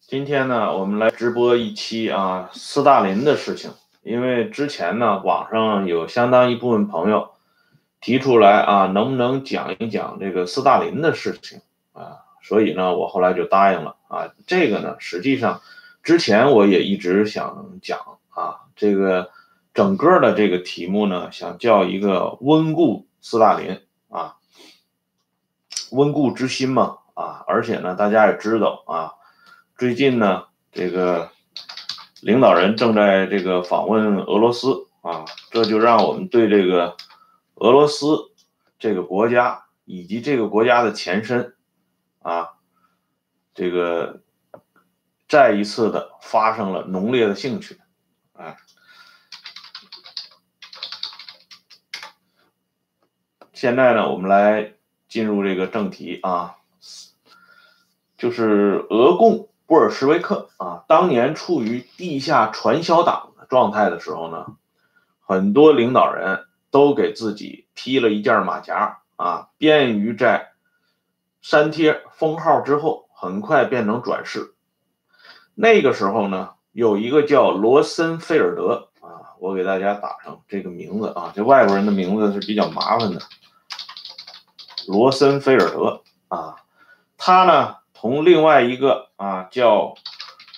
今天呢，我们来直播一期啊，斯大林的事情。因为之前呢，网上有相当一部分朋友提出来啊，能不能讲一讲这个斯大林的事情啊？所以呢，我后来就答应了啊。这个呢，实际上之前我也一直想讲啊，这个整个的这个题目呢，想叫一个温故斯大林啊，温故知新嘛啊。而且呢，大家也知道啊，最近呢，这个。领导人正在这个访问俄罗斯啊，这就让我们对这个俄罗斯这个国家以及这个国家的前身啊，这个再一次的发生了浓烈的兴趣啊。现在呢，我们来进入这个正题啊，就是俄共。布尔什维克啊，当年处于地下传销党的状态的时候呢，很多领导人都给自己披了一件马甲啊，便于在删帖封号之后，很快变成转世。那个时候呢，有一个叫罗森菲尔德啊，我给大家打上这个名字啊，这外国人的名字是比较麻烦的，罗森菲尔德啊，他呢。同另外一个啊叫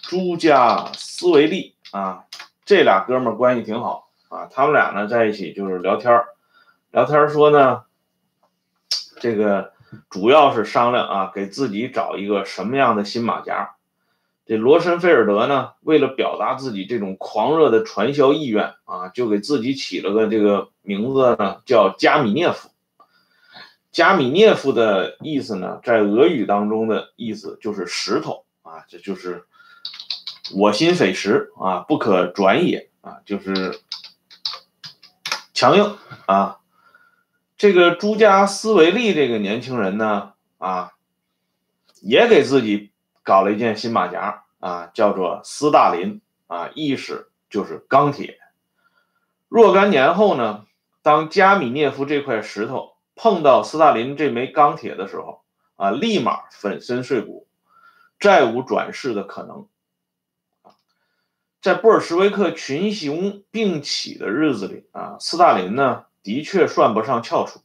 朱加斯维利啊，这俩哥们关系挺好啊，他们俩呢在一起就是聊天聊天说呢，这个主要是商量啊，给自己找一个什么样的新马甲。这罗森菲尔德呢，为了表达自己这种狂热的传销意愿啊，就给自己起了个这个名字呢，叫加米涅夫。加米涅夫的意思呢，在俄语当中的意思就是石头啊，这就是我心匪石啊，不可转也啊，就是强硬啊。这个朱加斯维利这个年轻人呢，啊，也给自己搞了一件新马甲啊，叫做斯大林啊，意思就是钢铁。若干年后呢，当加米涅夫这块石头。碰到斯大林这枚钢铁的时候，啊，立马粉身碎骨，再无转世的可能。在布尔什维克群雄并起的日子里，啊，斯大林呢，的确算不上翘楚。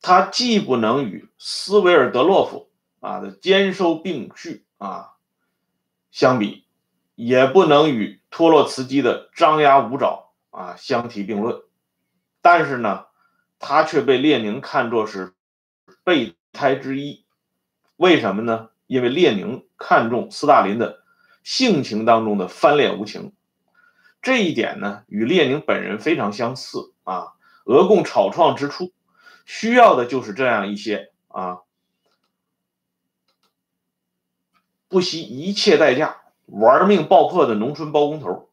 他既不能与斯维尔德洛夫啊的兼收并蓄啊相比。也不能与托洛茨基的张牙舞爪啊相提并论，但是呢，他却被列宁看作是备胎之一。为什么呢？因为列宁看重斯大林的性情当中的翻脸无情，这一点呢，与列宁本人非常相似啊。俄共草创之初，需要的就是这样一些啊，不惜一切代价。玩命爆破的农村包工头，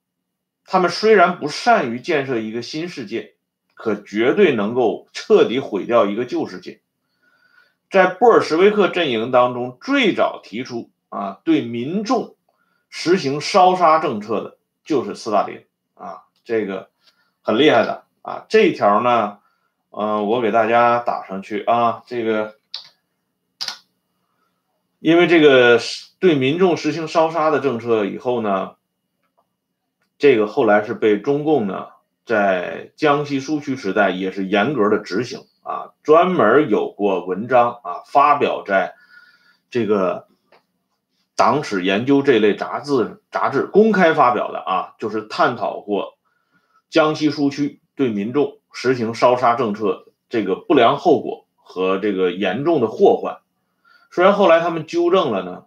他们虽然不善于建设一个新世界，可绝对能够彻底毁掉一个旧世界。在布尔什维克阵营当中，最早提出啊对民众实行烧杀政策的就是斯大林啊，这个很厉害的啊。这一条呢，嗯，我给大家打上去啊，这个因为这个。对民众实行烧杀的政策以后呢，这个后来是被中共呢在江西苏区时代也是严格的执行啊，专门有过文章啊发表在这个党史研究这类杂志杂志公开发表的啊，就是探讨过江西苏区对民众实行烧杀政策这个不良后果和这个严重的祸患。虽然后来他们纠正了呢。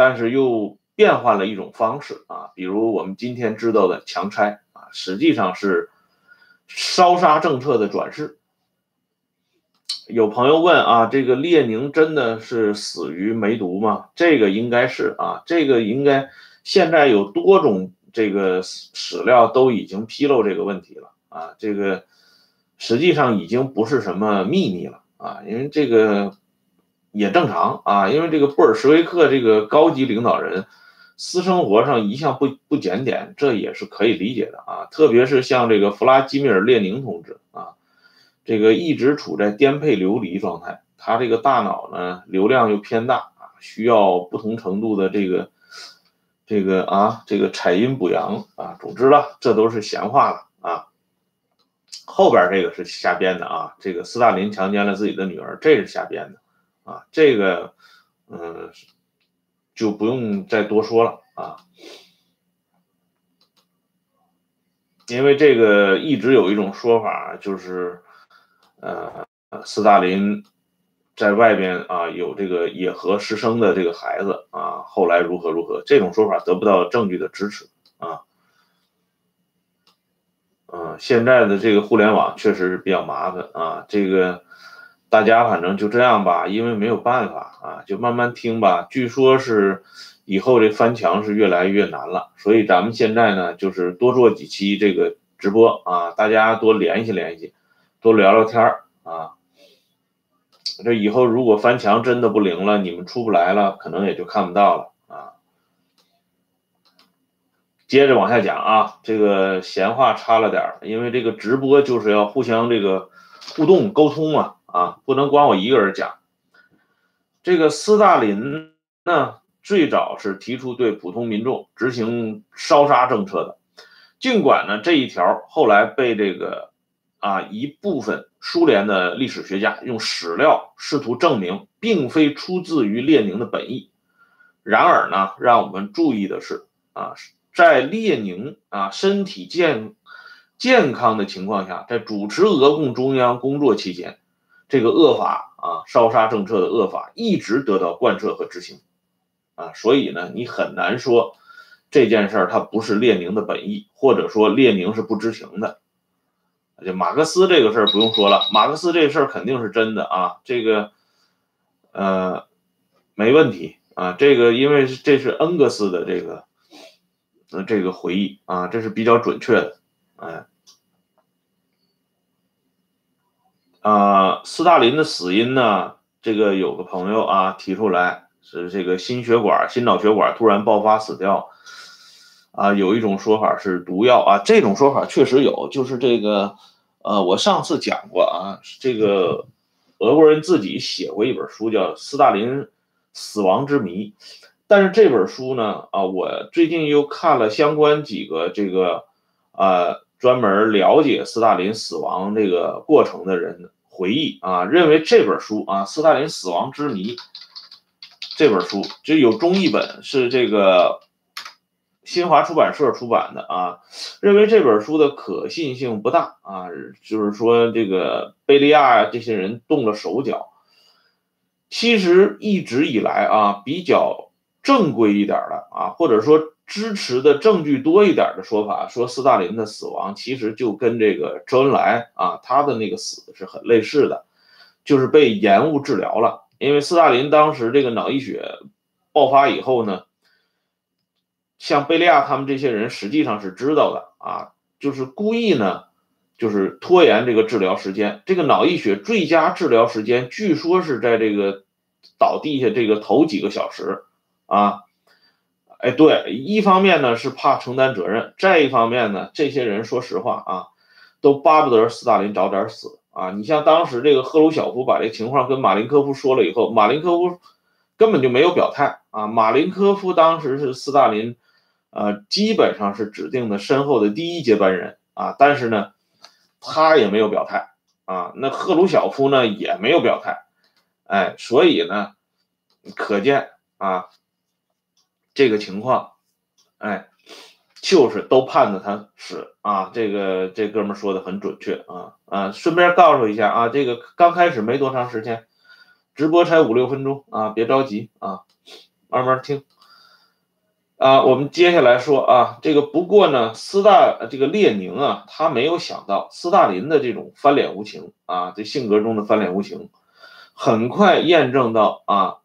但是又变换了一种方式啊，比如我们今天知道的强拆啊，实际上是烧杀政策的转世。有朋友问啊，这个列宁真的是死于梅毒吗？这个应该是啊，这个应该现在有多种这个史料都已经披露这个问题了啊，这个实际上已经不是什么秘密了啊，因为这个。也正常啊，因为这个布尔什维克这个高级领导人，私生活上一向不不检点，这也是可以理解的啊。特别是像这个弗拉基米尔·列宁同志啊，这个一直处在颠沛流离状态，他这个大脑呢流量又偏大啊，需要不同程度的这个这个啊这个采阴补阳啊。总之了，这都是闲话了啊。后边这个是瞎编的啊，这个斯大林强奸了自己的女儿，这是瞎编的啊，这个嗯就不用再多说了啊。因为这个一直有一种说法，就是，呃，斯大林在外边啊有这个野合师生的这个孩子啊，后来如何如何，这种说法得不到证据的支持啊。嗯，现在的这个互联网确实是比较麻烦啊，这个大家反正就这样吧，因为没有办法啊，就慢慢听吧。据说是。以后这翻墙是越来越难了，所以咱们现在呢，就是多做几期这个直播啊，大家多联系联系，多聊聊天儿啊。这以后如果翻墙真的不灵了，你们出不来了，可能也就看不到了啊。接着往下讲啊，这个闲话差了点儿，因为这个直播就是要互相这个互动沟通嘛啊，啊不能光我一个人讲。这个斯大林呢？最早是提出对普通民众执行烧杀政策的，尽管呢这一条后来被这个啊一部分苏联的历史学家用史料试图证明并非出自于列宁的本意，然而呢让我们注意的是啊在列宁啊身体健健康的情况下，在主持俄共中央工作期间，这个恶法啊烧杀政策的恶法一直得到贯彻和执行。啊，所以呢，你很难说这件事儿它不是列宁的本意，或者说列宁是不知情的。就马克思这个事儿不用说了，马克思这事儿肯定是真的啊，这个呃没问题啊，这个因为这是恩格斯的这个呃这个回忆啊，这是比较准确的。哎，啊，斯大林的死因呢，这个有个朋友啊提出来。是这个心血管、心脑血管突然爆发死掉，啊，有一种说法是毒药啊，这种说法确实有，就是这个，呃，我上次讲过啊，这个俄国人自己写过一本书叫《斯大林死亡之谜》，但是这本书呢，啊，我最近又看了相关几个这个，呃，专门了解斯大林死亡这个过程的人回忆啊，认为这本书啊，《斯大林死亡之谜》。这本书就有中译本，是这个新华出版社出版的啊。认为这本书的可信性不大啊，就是说这个贝利亚这些人动了手脚。其实一直以来啊，比较正规一点的啊，或者说支持的证据多一点的说法，说斯大林的死亡其实就跟这个周恩来啊他的那个死是很类似的，就是被延误治疗了。因为斯大林当时这个脑溢血爆发以后呢，像贝利亚他们这些人实际上是知道的啊，就是故意呢，就是拖延这个治疗时间。这个脑溢血最佳治疗时间据说是在这个倒地下这个头几个小时啊。哎，对，一方面呢是怕承担责任，再一方面呢，这些人说实话啊，都巴不得斯大林早点死。啊，你像当时这个赫鲁晓夫把这情况跟马林科夫说了以后，马林科夫根本就没有表态啊。马林科夫当时是斯大林，呃，基本上是指定的身后的第一接班人啊，但是呢，他也没有表态啊。那赫鲁晓夫呢也没有表态，哎，所以呢，可见啊，这个情况，哎。就是都盼着他死啊！这个这哥们说的很准确啊啊！顺便告诉一下啊，这个刚开始没多长时间，直播才五六分钟啊，别着急啊，慢慢听啊。我们接下来说啊，这个不过呢，斯大这个列宁啊，他没有想到斯大林的这种翻脸无情啊，这性格中的翻脸无情，很快验证到啊，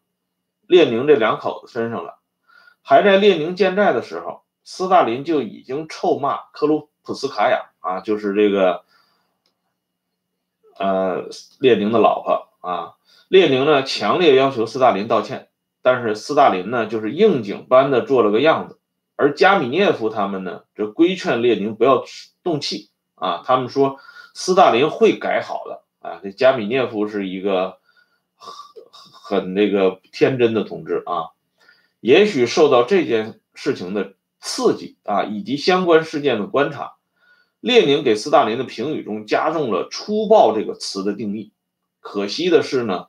列宁这两口子身上了。还在列宁健在的时候。斯大林就已经臭骂克鲁普斯卡娅啊，就是这个，呃，列宁的老婆啊。列宁呢强烈要求斯大林道歉，但是斯大林呢就是应景般的做了个样子。而加米涅夫他们呢，这规劝列宁不要动气啊，他们说斯大林会改好的啊，这加米涅夫是一个很很那个天真的同志啊。也许受到这件事情的刺激啊，以及相关事件的观察，列宁给斯大林的评语中加重了“粗暴”这个词的定义。可惜的是呢，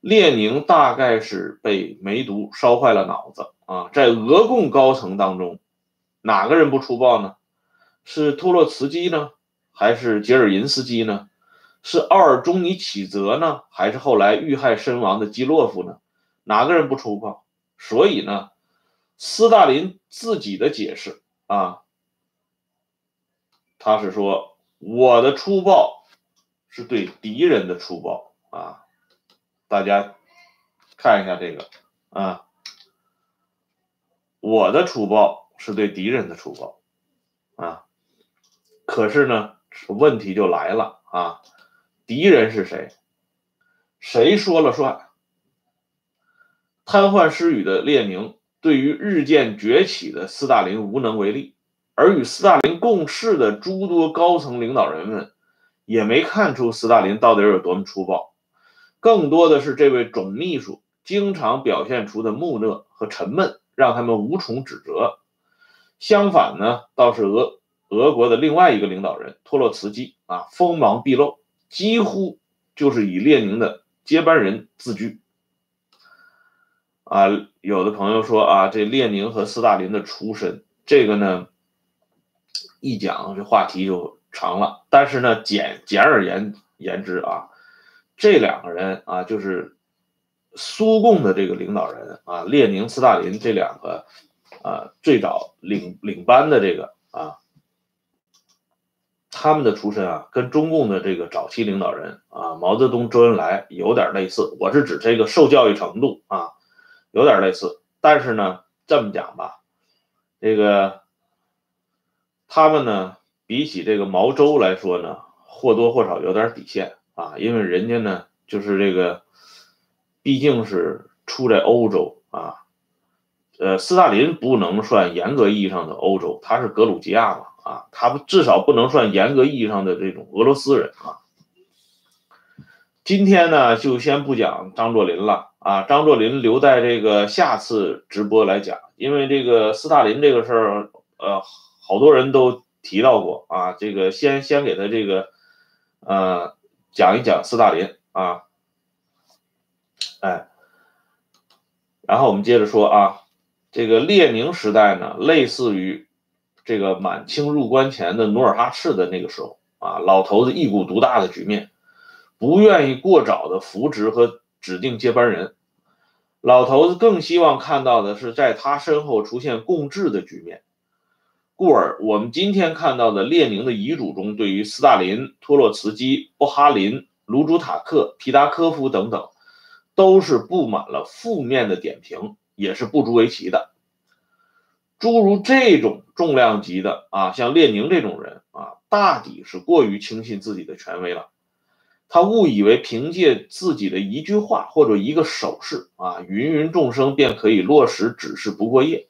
列宁大概是被梅毒烧坏了脑子啊，在俄共高层当中，哪个人不粗暴呢？是托洛茨基呢，还是吉尔银斯基呢？是奥尔中尼启泽呢，还是后来遇害身亡的基洛夫呢？哪个人不粗暴？所以呢，斯大林自己的解释啊，他是说我的粗暴是对敌人的粗暴啊，大家看一下这个啊，我的粗暴是对敌人的粗暴啊，可是呢，问题就来了啊，敌人是谁？谁说了算？瘫痪失语的列宁对于日渐崛起的斯大林无能为力，而与斯大林共事的诸多高层领导人们也没看出斯大林到底有多么粗暴，更多的是这位总秘书经常表现出的木讷和沉闷，让他们无从指责。相反呢，倒是俄俄国的另外一个领导人托洛茨基啊，锋芒毕露，几乎就是以列宁的接班人自居。啊，有的朋友说啊，这列宁和斯大林的出身，这个呢，一讲这话题就长了。但是呢，简简而言言之啊，这两个人啊，就是苏共的这个领导人啊，列宁、斯大林这两个啊，最早领领班的这个啊，他们的出身啊，跟中共的这个早期领导人啊，毛泽东、周恩来有点类似。我是指这个受教育程度啊。有点类似，但是呢，这么讲吧，这个他们呢，比起这个毛周来说呢，或多或少有点底线啊，因为人家呢，就是这个，毕竟是出在欧洲啊，呃，斯大林不能算严格意义上的欧洲，他是格鲁吉亚嘛啊，他至少不能算严格意义上的这种俄罗斯人啊。今天呢，就先不讲张作霖了啊，张作霖留在这个下次直播来讲，因为这个斯大林这个事儿，呃，好多人都提到过啊，这个先先给他这个，呃，讲一讲斯大林啊，哎，然后我们接着说啊，这个列宁时代呢，类似于这个满清入关前的努尔哈赤的那个时候啊，老头子一股独大的局面。不愿意过早的扶植和指定接班人，老头子更希望看到的是在他身后出现共治的局面。故而，我们今天看到的列宁的遗嘱中，对于斯大林、托洛茨基、布哈林、卢朱塔克、皮达科夫等等，都是布满了负面的点评，也是不足为奇的。诸如这种重量级的啊，像列宁这种人啊，大抵是过于轻信自己的权威了。他误以为凭借自己的一句话或者一个手势啊，芸芸众生便可以落实只是不过夜。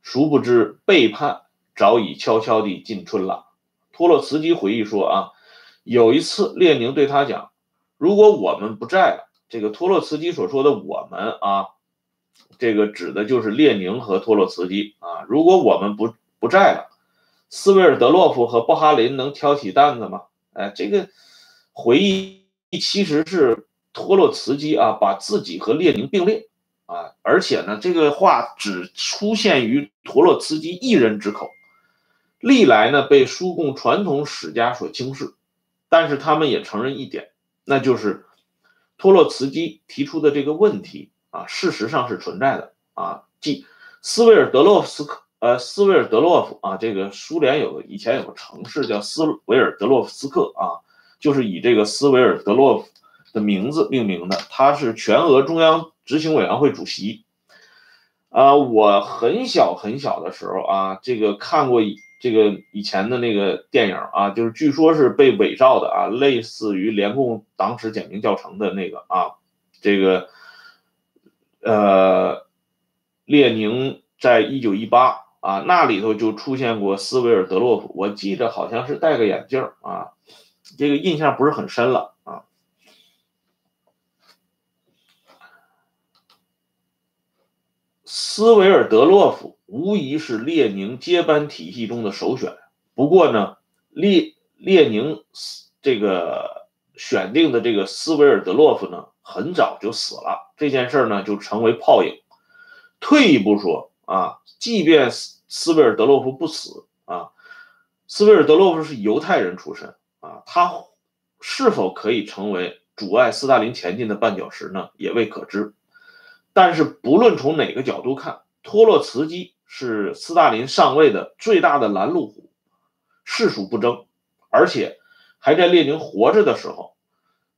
殊不知背叛早已悄悄地进春了。托洛茨基回忆说啊，有一次列宁对他讲：“如果我们不在了，这个托洛茨基所说的我们啊，这个指的就是列宁和托洛茨基啊。如果我们不不在了，斯维尔德洛夫和布哈林能挑起担子吗？哎，这个。”回忆其实是托洛茨基啊，把自己和列宁并列啊，而且呢，这个话只出现于托洛茨基一人之口，历来呢被苏共传统史家所轻视，但是他们也承认一点，那就是托洛茨基提出的这个问题啊，事实上是存在的啊，即斯维尔德洛夫斯克，呃，斯维尔德洛夫啊，这个苏联有个以前有个城市叫斯维尔德洛夫斯克啊。就是以这个斯维尔德洛夫的名字命名的，他是全俄中央执行委员会主席。啊，我很小很小的时候啊，这个看过这个以前的那个电影啊，就是据说是被伪造的啊，类似于联共党史简明教程的那个啊，这个呃，列宁在一九一八啊，那里头就出现过斯维尔德洛夫，我记得好像是戴个眼镜啊。这个印象不是很深了啊。斯维尔德洛夫无疑是列宁接班体系中的首选，不过呢，列列宁这个选定的这个斯维尔德洛夫呢，很早就死了，这件事呢就成为泡影。退一步说啊，即便斯斯维尔德洛夫不死啊，斯维尔德洛夫是犹太人出身，啊，他是否可以成为阻碍斯大林前进的绊脚石呢？也未可知。但是不论从哪个角度看，托洛茨基是斯大林上位的最大的拦路虎，世属不争。而且还在列宁活着的时候，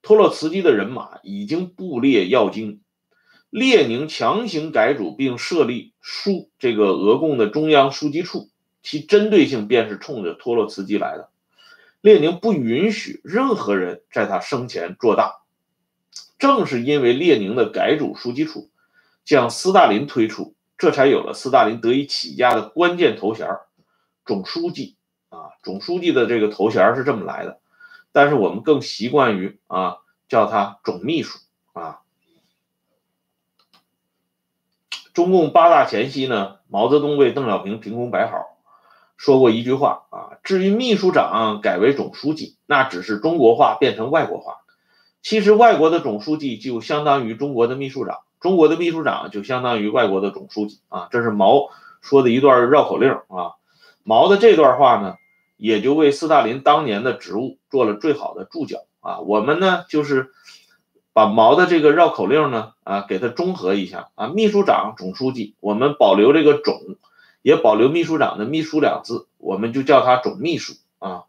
托洛茨基的人马已经布列要京。列宁强行改组并设立苏这个俄共的中央书记处，其针对性便是冲着托洛茨基来的。列宁不允许任何人在他生前做大。正是因为列宁的改组书记处，将斯大林推出，这才有了斯大林得以起家的关键头衔——总书记。啊，总书记的这个头衔是这么来的，但是我们更习惯于啊叫他总秘书啊。中共八大前夕呢，毛泽东为邓小平凭空摆好，说过一句话啊，至于秘书长改为总书记，那只是中国话变成外国话。其实外国的总书记就相当于中国的秘书长，中国的秘书长就相当于外国的总书记啊。这是毛说的一段绕口令啊。毛的这段话呢。也就为斯大林当年的职务做了最好的注脚啊！我们呢就是把毛的这个绕口令呢啊给它中和一下啊，秘书长、总书记，我们保留这个总，也保留秘书长的秘书两字，我们就叫他总秘书啊。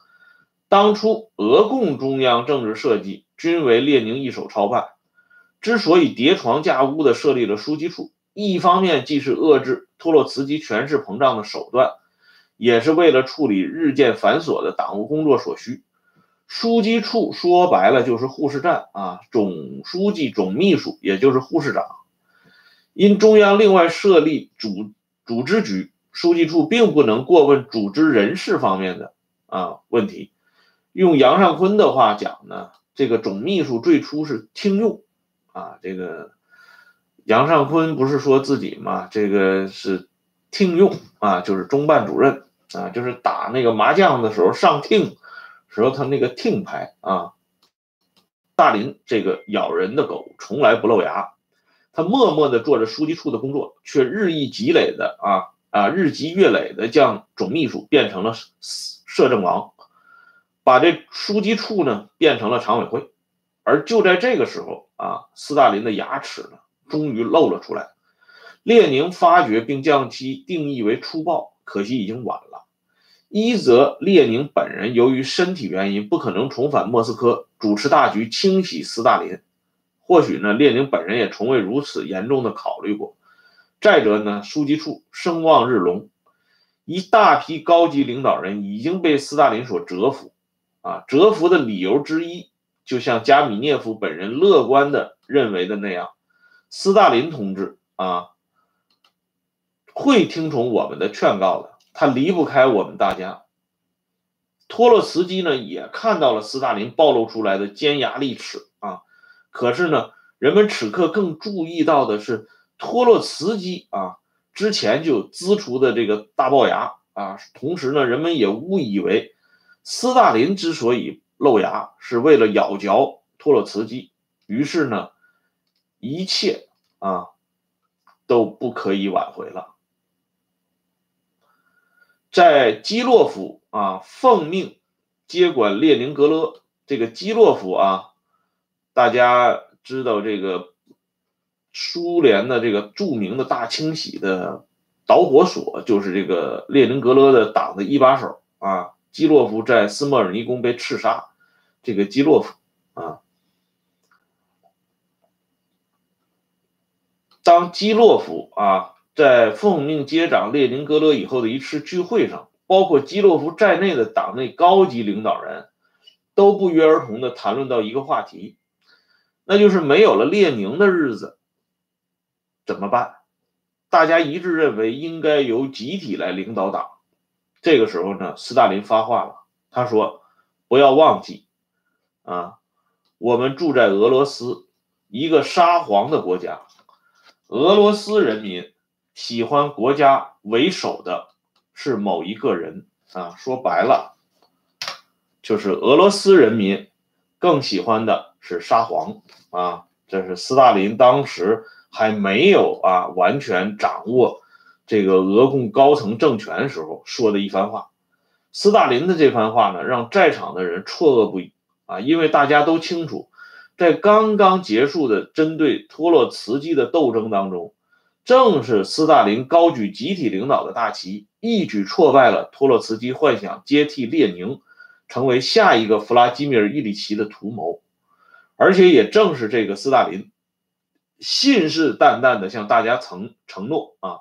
当初俄共中央政治设计均为列宁一手操办，之所以叠床架屋的设立了书记处，一方面既是遏制托洛茨基权势膨胀的手段。也是为了处理日渐繁琐的党务工作所需，书记处说白了就是护士站啊，总书记、总秘书也就是护士长。因中央另外设立组组织局，书记处并不能过问组织人事方面的啊问题。用杨尚昆的话讲呢，这个总秘书最初是听用啊，这个杨尚昆不是说自己嘛，这个是听用啊，就是中办主任。啊，就是打那个麻将的时候上听时候，他那个听牌啊。大林这个咬人的狗从来不露牙，他默默地做着书记处的工作，却日益积累的啊啊日积月累的将总秘书变成了摄政王，把这书记处呢变成了常委会。而就在这个时候啊，斯大林的牙齿呢终于露了出来，列宁发觉并将其定义为粗暴，可惜已经晚了。一则列宁本人由于身体原因不可能重返莫斯科主持大局清洗斯大林，或许呢列宁本人也从未如此严重的考虑过。再者呢书记处声望日隆，一大批高级领导人已经被斯大林所折服，啊折服的理由之一，就像加米涅夫本人乐观的认为的那样，斯大林同志啊会听从我们的劝告的。他离不开我们大家。托洛茨基呢，也看到了斯大林暴露出来的尖牙利齿啊。可是呢，人们此刻更注意到的是托洛茨基啊之前就呲出的这个大龅牙啊。同时呢，人们也误以为斯大林之所以露牙是为了咬嚼托洛茨基。于是呢，一切啊都不可以挽回了。在基洛夫啊奉命接管列宁格勒，这个基洛夫啊，大家知道这个苏联的这个著名的大清洗的导火索，就是这个列宁格勒的党的一把手啊，基洛夫在斯莫尔尼宫被刺杀，这个基洛夫啊，当基洛夫啊。在奉命接掌列宁格勒以后的一次聚会上，包括基洛夫在内的党内高级领导人都不约而同地谈论到一个话题，那就是没有了列宁的日子怎么办？大家一致认为应该由集体来领导党。这个时候呢，斯大林发话了，他说：“不要忘记，啊，我们住在俄罗斯，一个沙皇的国家，俄罗斯人民。”喜欢国家为首的是某一个人啊，说白了，就是俄罗斯人民更喜欢的是沙皇啊。这是斯大林当时还没有啊完全掌握这个俄共高层政权时候说的一番话。斯大林的这番话呢，让在场的人错愕不已啊，因为大家都清楚，在刚刚结束的针对托洛茨基的斗争当中。正是斯大林高举集体领导的大旗，一举挫败了托洛茨基幻想接替列宁，成为下一个弗拉基米尔·伊里奇的图谋。而且也正是这个斯大林，信誓旦旦地向大家承承诺啊，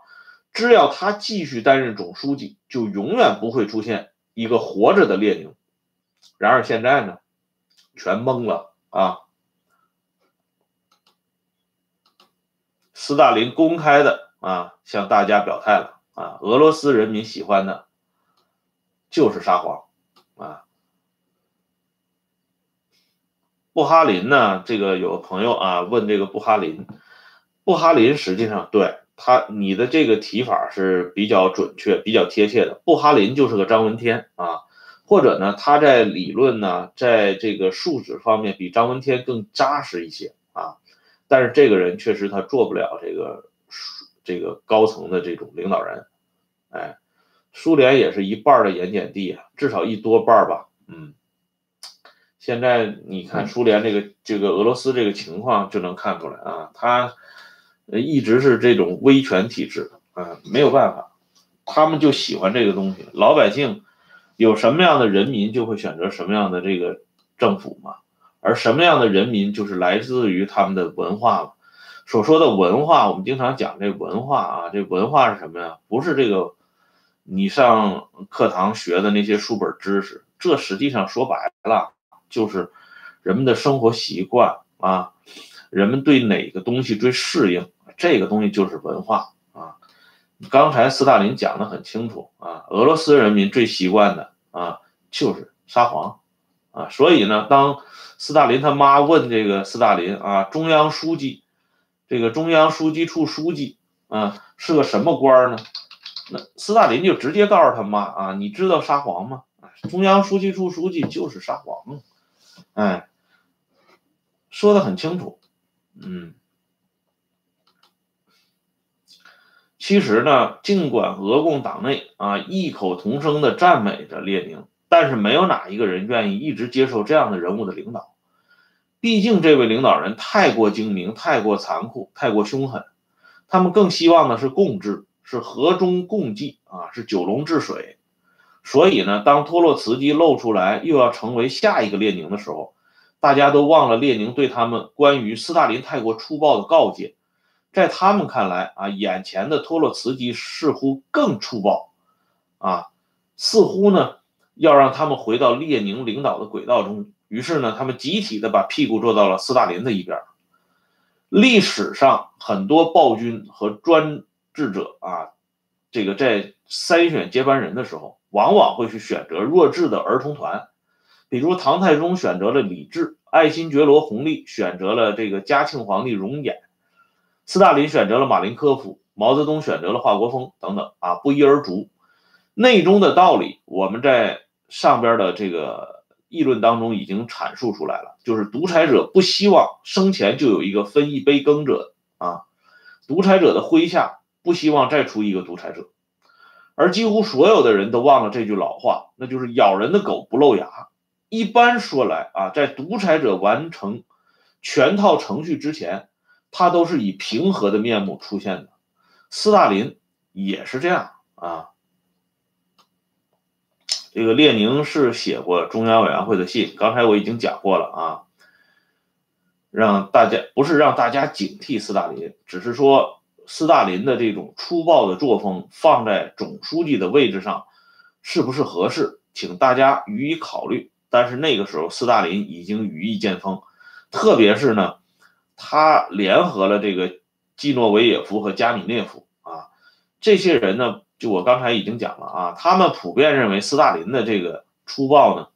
只要他继续担任总书记，就永远不会出现一个活着的列宁。然而现在呢，全懵了啊。斯大林公开的啊向大家表态了啊，俄罗斯人民喜欢的就是沙皇啊。布哈林呢，这个有朋友啊问这个布哈林，布哈林实际上对他你的这个提法是比较准确、比较贴切的。布哈林就是个张闻天啊，或者呢他在理论呢，在这个数值方面比张闻天更扎实一些啊。但是这个人确实他做不了这个这个高层的这种领导人，哎，苏联也是一半的盐碱地啊，至少一多半吧，嗯，现在你看苏联这个这个俄罗斯这个情况就能看出来啊，他一直是这种威权体制啊，没有办法，他们就喜欢这个东西，老百姓有什么样的人民就会选择什么样的这个政府嘛。而什么样的人民，就是来自于他们的文化了。所说的文化，我们经常讲这文化啊，这文化是什么呀？不是这个你上课堂学的那些书本知识，这实际上说白了就是人们的生活习惯啊，人们对哪个东西最适应，这个东西就是文化啊。刚才斯大林讲的很清楚啊，俄罗斯人民最习惯的啊就是沙皇啊，所以呢，当斯大林他妈问这个斯大林啊，中央书记，这个中央书记处书记啊是个什么官呢？那斯大林就直接告诉他妈啊，你知道沙皇吗？中央书记处书记就是沙皇，哎，说的很清楚，嗯，其实呢，尽管俄共党内啊异口同声的赞美着列宁，但是没有哪一个人愿意一直接受这样的人物的领导。毕竟这位领导人太过精明、太过残酷、太过凶狠，他们更希望的是共治，是和衷共济啊，是九龙治水。所以呢，当托洛茨基露出来又要成为下一个列宁的时候，大家都忘了列宁对他们关于斯大林太过粗暴的告诫。在他们看来啊，眼前的托洛茨基似乎更粗暴啊，似乎呢要让他们回到列宁领导的轨道中。于是呢，他们集体的把屁股坐到了斯大林的一边。历史上很多暴君和专制者啊，这个在筛选接班人的时候，往往会去选择弱智的儿童团，比如唐太宗选择了李治，爱新觉罗弘历选择了这个嘉庆皇帝容衍，斯大林选择了马林科夫，毛泽东选择了华国锋等等啊，不一而足。内中的道理，我们在上边的这个。议论当中已经阐述出来了，就是独裁者不希望生前就有一个分一杯羹者啊，独裁者的麾下不希望再出一个独裁者，而几乎所有的人都忘了这句老话，那就是咬人的狗不露牙。一般说来啊，在独裁者完成全套程序之前，他都是以平和的面目出现的。斯大林也是这样啊。这个列宁是写过中央委员会的信，刚才我已经讲过了啊，让大家不是让大家警惕斯大林，只是说斯大林的这种粗暴的作风放在总书记的位置上是不是合适，请大家予以考虑。但是那个时候斯大林已经羽翼渐丰，特别是呢，他联合了这个季诺维也夫和加米涅夫啊，这些人呢。就我刚才已经讲了啊，他们普遍认为斯大林的这个粗暴呢，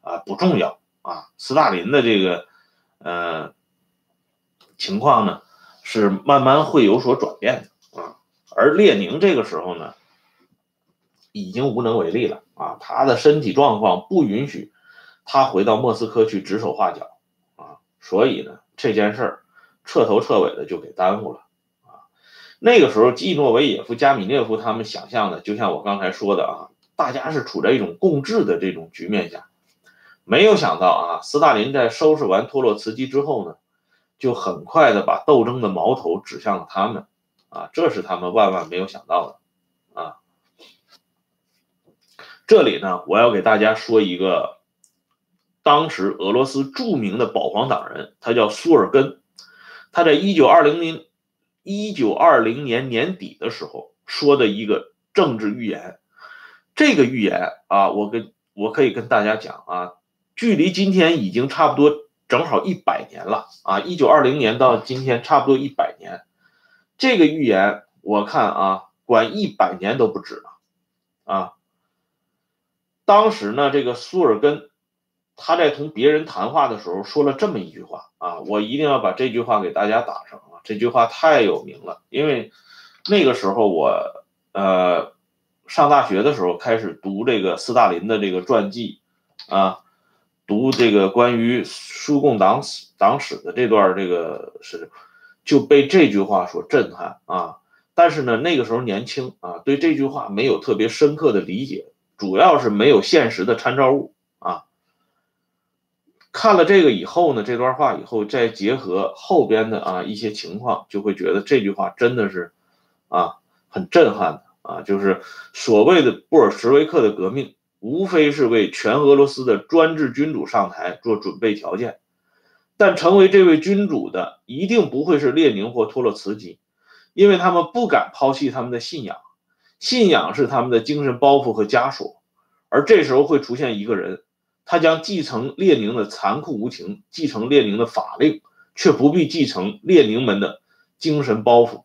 啊不重要啊，斯大林的这个呃情况呢是慢慢会有所转变的啊，而列宁这个时候呢，已经无能为力了啊，他的身体状况不允许他回到莫斯科去指手画脚啊，所以呢，这件事儿彻头彻尾的就给耽误了啊。那个时候，季诺维也夫、加米涅夫他们想象的，就像我刚才说的啊，大家是处在一种共治的这种局面下，没有想到啊，斯大林在收拾完托洛茨基之后呢。就很快的把斗争的矛头指向了他们，啊，这是他们万万没有想到的，啊。这里呢，我要给大家说一个，当时俄罗斯著名的保皇党人，他叫苏尔根，他在一九二零年一九二零年年底的时候说的一个政治预言，这个预言啊，我跟我可以跟大家讲啊，距离今天已经差不多。正好一百年了啊！一九二零年到今天差不多一百年，这个预言我看啊，管一百年都不止了啊。当时呢，这个苏尔根他在同别人谈话的时候说了这么一句话啊，我一定要把这句话给大家打上啊，这句话太有名了，因为那个时候我呃上大学的时候开始读这个斯大林的这个传记啊。读这个关于苏共党史党史的这段这个是，就被这句话所震撼啊！但是呢，那个时候年轻啊，对这句话没有特别深刻的理解，主要是没有现实的参照物啊。看了这个以后呢，这段话以后再结合后边的啊一些情况，就会觉得这句话真的是啊很震撼的啊，就是所谓的布尔什维克的革命。无非是为全俄罗斯的专制君主上台做准备条件，但成为这位君主的一定不会是列宁或托洛茨基，因为他们不敢抛弃他们的信仰，信仰是他们的精神包袱和枷锁。而这时候会出现一个人，他将继承列宁的残酷无情，继承列宁的法令，却不必继承列宁们的精神包袱。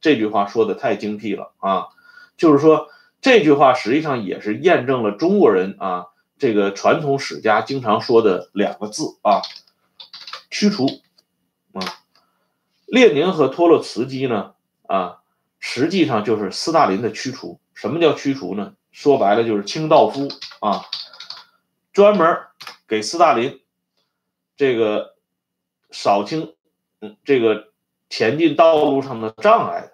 这句话说的太精辟了啊！就是说。这句话实际上也是验证了中国人啊，这个传统史家经常说的两个字啊，驱除啊。列宁和托洛茨基呢啊，实际上就是斯大林的驱除。什么叫驱除呢？说白了就是清道夫啊，专门给斯大林这个扫清嗯这个前进道路上的障碍的。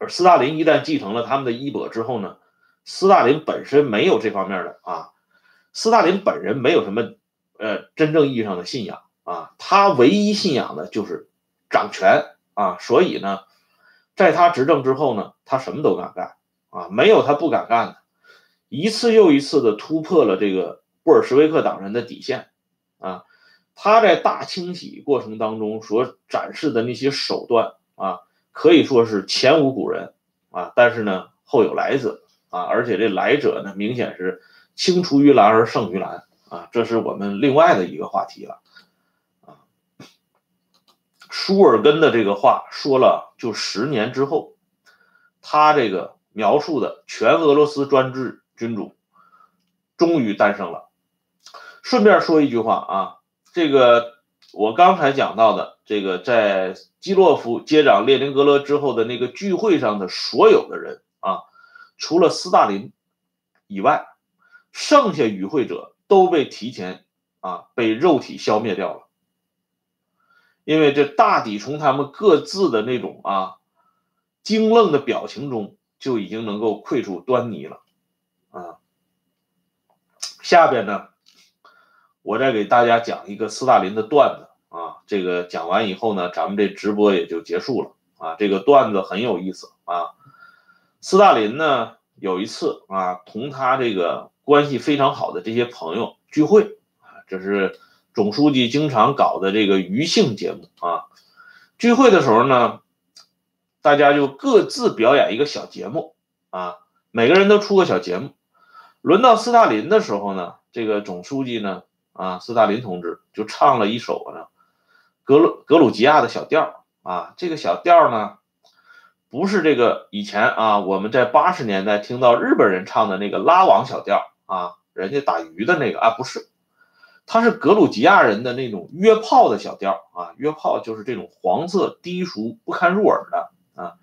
而斯大林一旦继承了他们的衣钵之后呢，斯大林本身没有这方面的啊，斯大林本人没有什么呃真正意义上的信仰啊，他唯一信仰的就是掌权啊，所以呢，在他执政之后呢，他什么都敢干啊，没有他不敢干的，一次又一次的突破了这个布尔什维克党人的底线啊，他在大清洗过程当中所展示的那些手段啊。可以说是前无古人啊，但是呢后有来者啊，而且这来者呢明显是青出于蓝而胜于蓝啊，这是我们另外的一个话题了啊。舒尔根的这个话说了，就十年之后，他这个描述的全俄罗斯专制君主终于诞生了。顺便说一句话啊，这个。我刚才讲到的这个，在基洛夫接掌列宁格勒之后的那个聚会上的所有的人啊，除了斯大林以外，剩下与会者都被提前啊被肉体消灭掉了，因为这大抵从他们各自的那种啊惊愣的表情中就已经能够窥出端倪了啊。下边呢？我再给大家讲一个斯大林的段子啊，这个讲完以后呢，咱们这直播也就结束了啊。这个段子很有意思啊。斯大林呢有一次啊，同他这个关系非常好的这些朋友聚会啊，这是总书记经常搞的这个娱性节目啊。聚会的时候呢，大家就各自表演一个小节目啊，每个人都出个小节目。轮到斯大林的时候呢，这个总书记呢。啊，斯大林同志就唱了一首呢，格鲁格鲁吉亚的小调啊。这个小调呢，不是这个以前啊，我们在八十年代听到日本人唱的那个拉网小调啊，人家打鱼的那个啊，不是，它是格鲁吉亚人的那种约炮的小调啊。约炮就是这种黄色、低俗、不堪入耳的啊。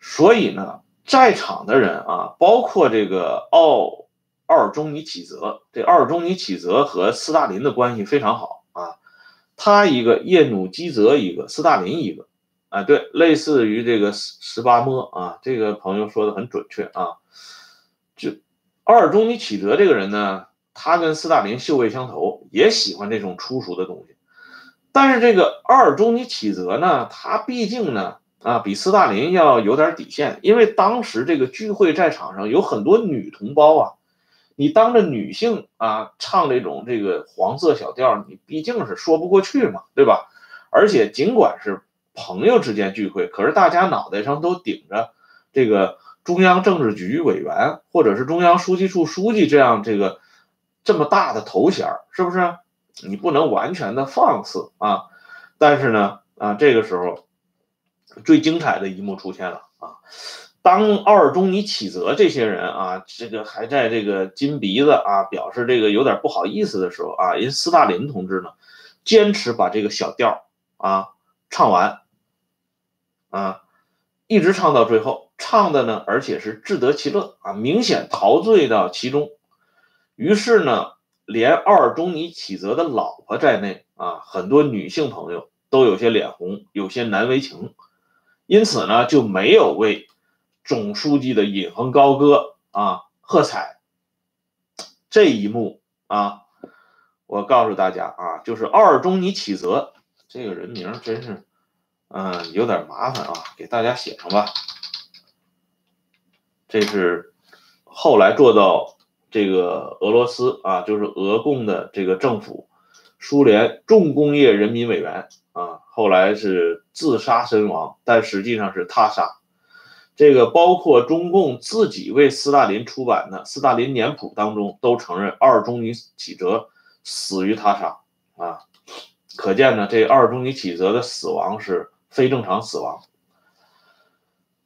所以呢，在场的人啊，包括这个奥奥尔中尼启泽，这奥尔中尼启泽和斯大林的关系非常好啊。他一个叶努基泽一个，斯大林一个，啊，对，类似于这个十十八摸啊。这个朋友说的很准确啊。就奥尔中尼启泽这个人呢，他跟斯大林秀味相投，也喜欢这种粗俗的东西。但是这个奥尔中尼启泽呢，他毕竟呢。啊，比斯大林要有点底线，因为当时这个聚会在场上有很多女同胞啊，你当着女性啊唱这种这个黄色小调，你毕竟是说不过去嘛，对吧？而且尽管是朋友之间聚会，可是大家脑袋上都顶着这个中央政治局委员或者是中央书记处书记这样这个这么大的头衔，是不是？你不能完全的放肆啊！但是呢，啊，这个时候。最精彩的一幕出现了啊！当奥尔中尼启泽这些人啊，这个还在这个金鼻子啊，表示这个有点不好意思的时候啊，人斯大林同志呢，坚持把这个小调啊唱完啊，一直唱到最后，唱的呢，而且是自得其乐啊，明显陶醉到其中。于是呢，连奥尔中尼启泽的老婆在内啊，很多女性朋友都有些脸红，有些难为情。因此呢，就没有为总书记的引吭高歌啊喝彩。这一幕啊，我告诉大家啊，就是奥尔中尼启泽这个人名真是，嗯，有点麻烦啊，给大家写上吧。这是后来做到这个俄罗斯啊，就是俄共的这个政府，苏联重工业人民委员啊。后来是自杀身亡，但实际上是他杀。这个包括中共自己为斯大林出版的《斯大林年谱》当中都承认二中尼启泽死于他杀啊，可见呢，这二中尼启泽的死亡是非正常死亡。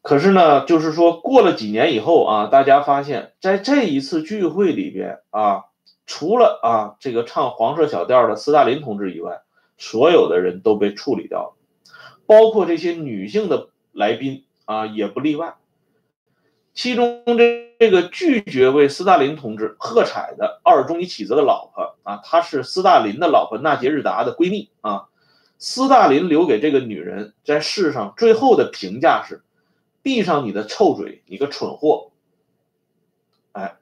可是呢，就是说过了几年以后啊，大家发现，在这一次聚会里边啊，除了啊这个唱黄色小调的斯大林同志以外。所有的人都被处理掉了，包括这些女性的来宾啊，也不例外。其中这这个拒绝为斯大林同志喝彩的奥尔中尼启泽的老婆啊，她是斯大林的老婆纳杰日达的闺蜜啊。斯大林留给这个女人在世上最后的评价是：闭上你的臭嘴，你个蠢货！哎，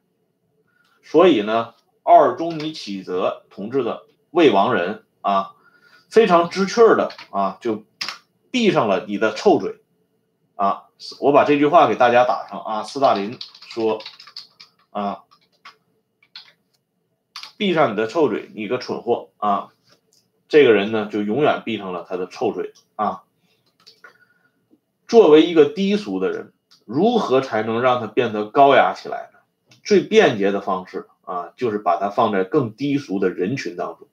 所以呢，奥尔中尼启泽同志的未亡人啊。非常知趣的啊，就闭上了你的臭嘴啊！我把这句话给大家打上啊。斯大林说啊，闭上你的臭嘴，你个蠢货啊！这个人呢，就永远闭上了他的臭嘴啊。作为一个低俗的人，如何才能让他变得高雅起来呢？最便捷的方式啊，就是把他放在更低俗的人群当中。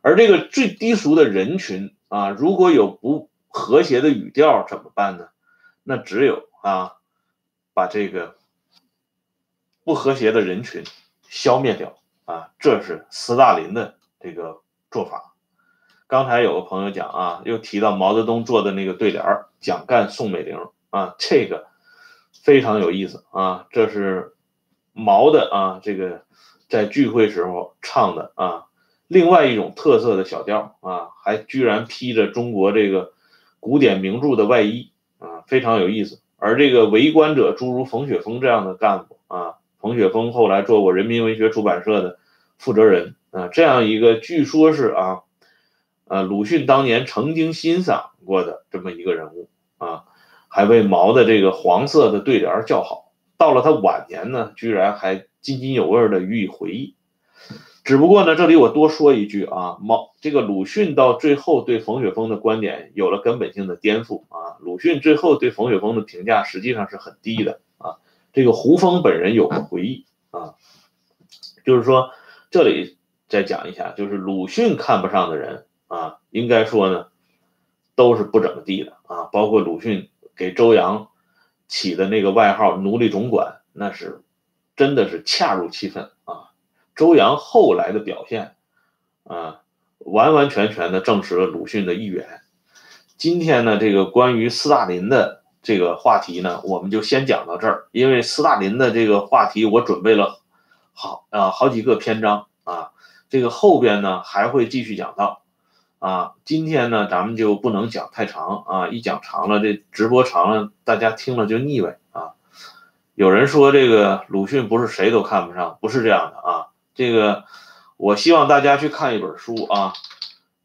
而这个最低俗的人群啊，如果有不和谐的语调怎么办呢？那只有啊，把这个不和谐的人群消灭掉啊，这是斯大林的这个做法。刚才有个朋友讲啊，又提到毛泽东做的那个对联儿“蒋干宋美龄”啊，这个非常有意思啊，这是毛的啊，这个在聚会时候唱的啊。另外一种特色的小调啊，还居然披着中国这个古典名著的外衣，非常有意思。而这个围观者诸如冯雪峰这样的干部啊，冯雪峰后来做过人民文学出版社的负责人啊，这样一个据说是啊，呃，鲁迅当年曾经欣赏过的这么一个人物啊，还为毛的这个黄色的对联叫好。到了他晚年呢，居然还津津有味的予以回忆。只不过呢，这里我多说一句啊，毛这个鲁迅到最后对冯雪峰的观点有了根本性的颠覆啊。鲁迅最后对冯雪峰的评价实际上是很低的啊。这个胡风本人有个回忆啊，就是说这里再讲一下，就是鲁迅看不上的人啊，应该说呢都是不怎么地的啊。包括鲁迅给周扬起的那个外号“奴隶总管”，那是真的是恰如其分啊。周扬后来的表现，啊，完完全全的证实了鲁迅的预言。今天呢，这个关于斯大林的这个话题呢，我们就先讲到这儿。因为斯大林的这个话题，我准备了好啊好几个篇章啊，这个后边呢还会继续讲到啊。今天呢，咱们就不能讲太长啊，一讲长了，这直播长了，大家听了就腻歪啊。有人说这个鲁迅不是谁都看不上，不是这样的啊。这个我希望大家去看一本书啊，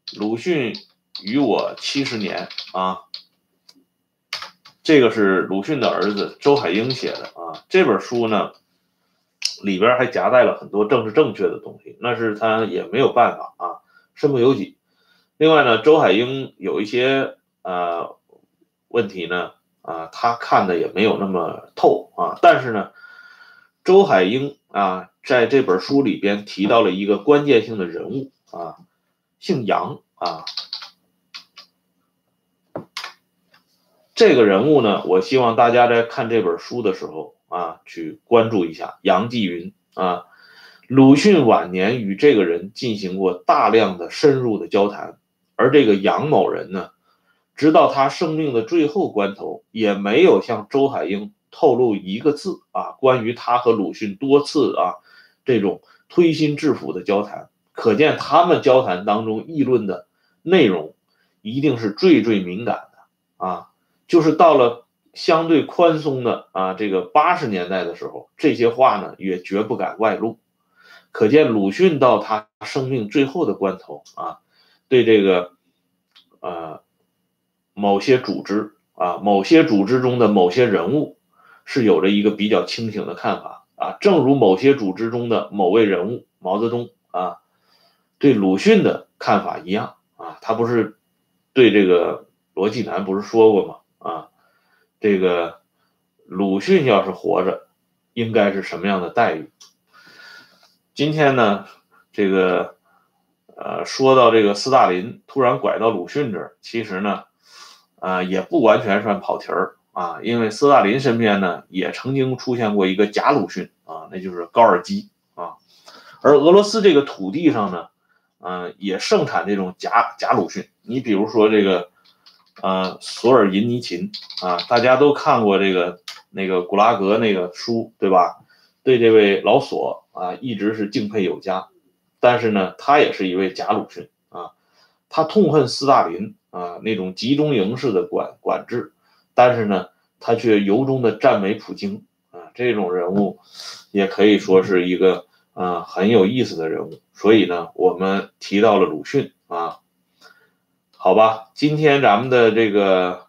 《鲁迅与我七十年》啊。这个是鲁迅的儿子周海婴写的啊。这本书呢，里边还夹带了很多政治正确的东西，那是他也没有办法啊，身不由己。另外呢，周海婴有一些呃问题呢，啊，他看的也没有那么透啊。但是呢，周海婴啊，在这本书里边提到了一个关键性的人物啊，姓杨啊。这个人物呢，我希望大家在看这本书的时候啊，去关注一下杨继云啊。鲁迅晚年与这个人进行过大量的深入的交谈，而这个杨某人呢，直到他生命的最后关头，也没有向周海婴透露一个字啊，关于他和鲁迅多次啊这种推心置腹的交谈。可见他们交谈当中议论的内容，一定是最最敏感的啊。就是到了相对宽松的啊这个八十年代的时候，这些话呢也绝不敢外露。可见鲁迅到他生命最后的关头啊，对这个呃某些组织啊某些组织中的某些人物是有着一个比较清醒的看法啊，正如某些组织中的某位人物毛泽东啊对鲁迅的看法一样啊，他不是对这个罗纪南不是说过吗？啊，这个鲁迅要是活着，应该是什么样的待遇？今天呢，这个呃，说到这个斯大林突然拐到鲁迅这儿，其实呢，啊，也不完全算跑题儿啊，因为斯大林身边呢，也曾经出现过一个假鲁迅啊，那就是高尔基啊，而俄罗斯这个土地上呢，嗯，也盛产这种假假鲁迅。你比如说这个。呃，索尔银尼琴啊，大家都看过这个那个古拉格那个书，对吧？对这位老索啊，一直是敬佩有加。但是呢，他也是一位假鲁迅啊，他痛恨斯大林啊那种集中营式的管管制，但是呢，他却由衷的赞美普京啊，这种人物也可以说是一个啊很有意思的人物。所以呢，我们提到了鲁迅啊。好吧，今天咱们的这个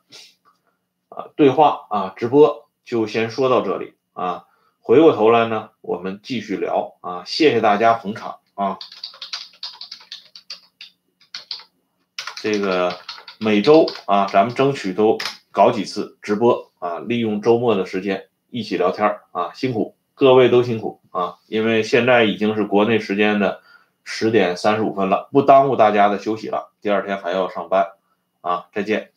啊对话啊直播就先说到这里啊。回过头来呢，我们继续聊啊。谢谢大家捧场啊。这个每周啊，咱们争取都搞几次直播啊，利用周末的时间一起聊天啊。辛苦各位都辛苦啊，因为现在已经是国内时间的。十点三十五分了，不耽误大家的休息了。第二天还要上班，啊，再见。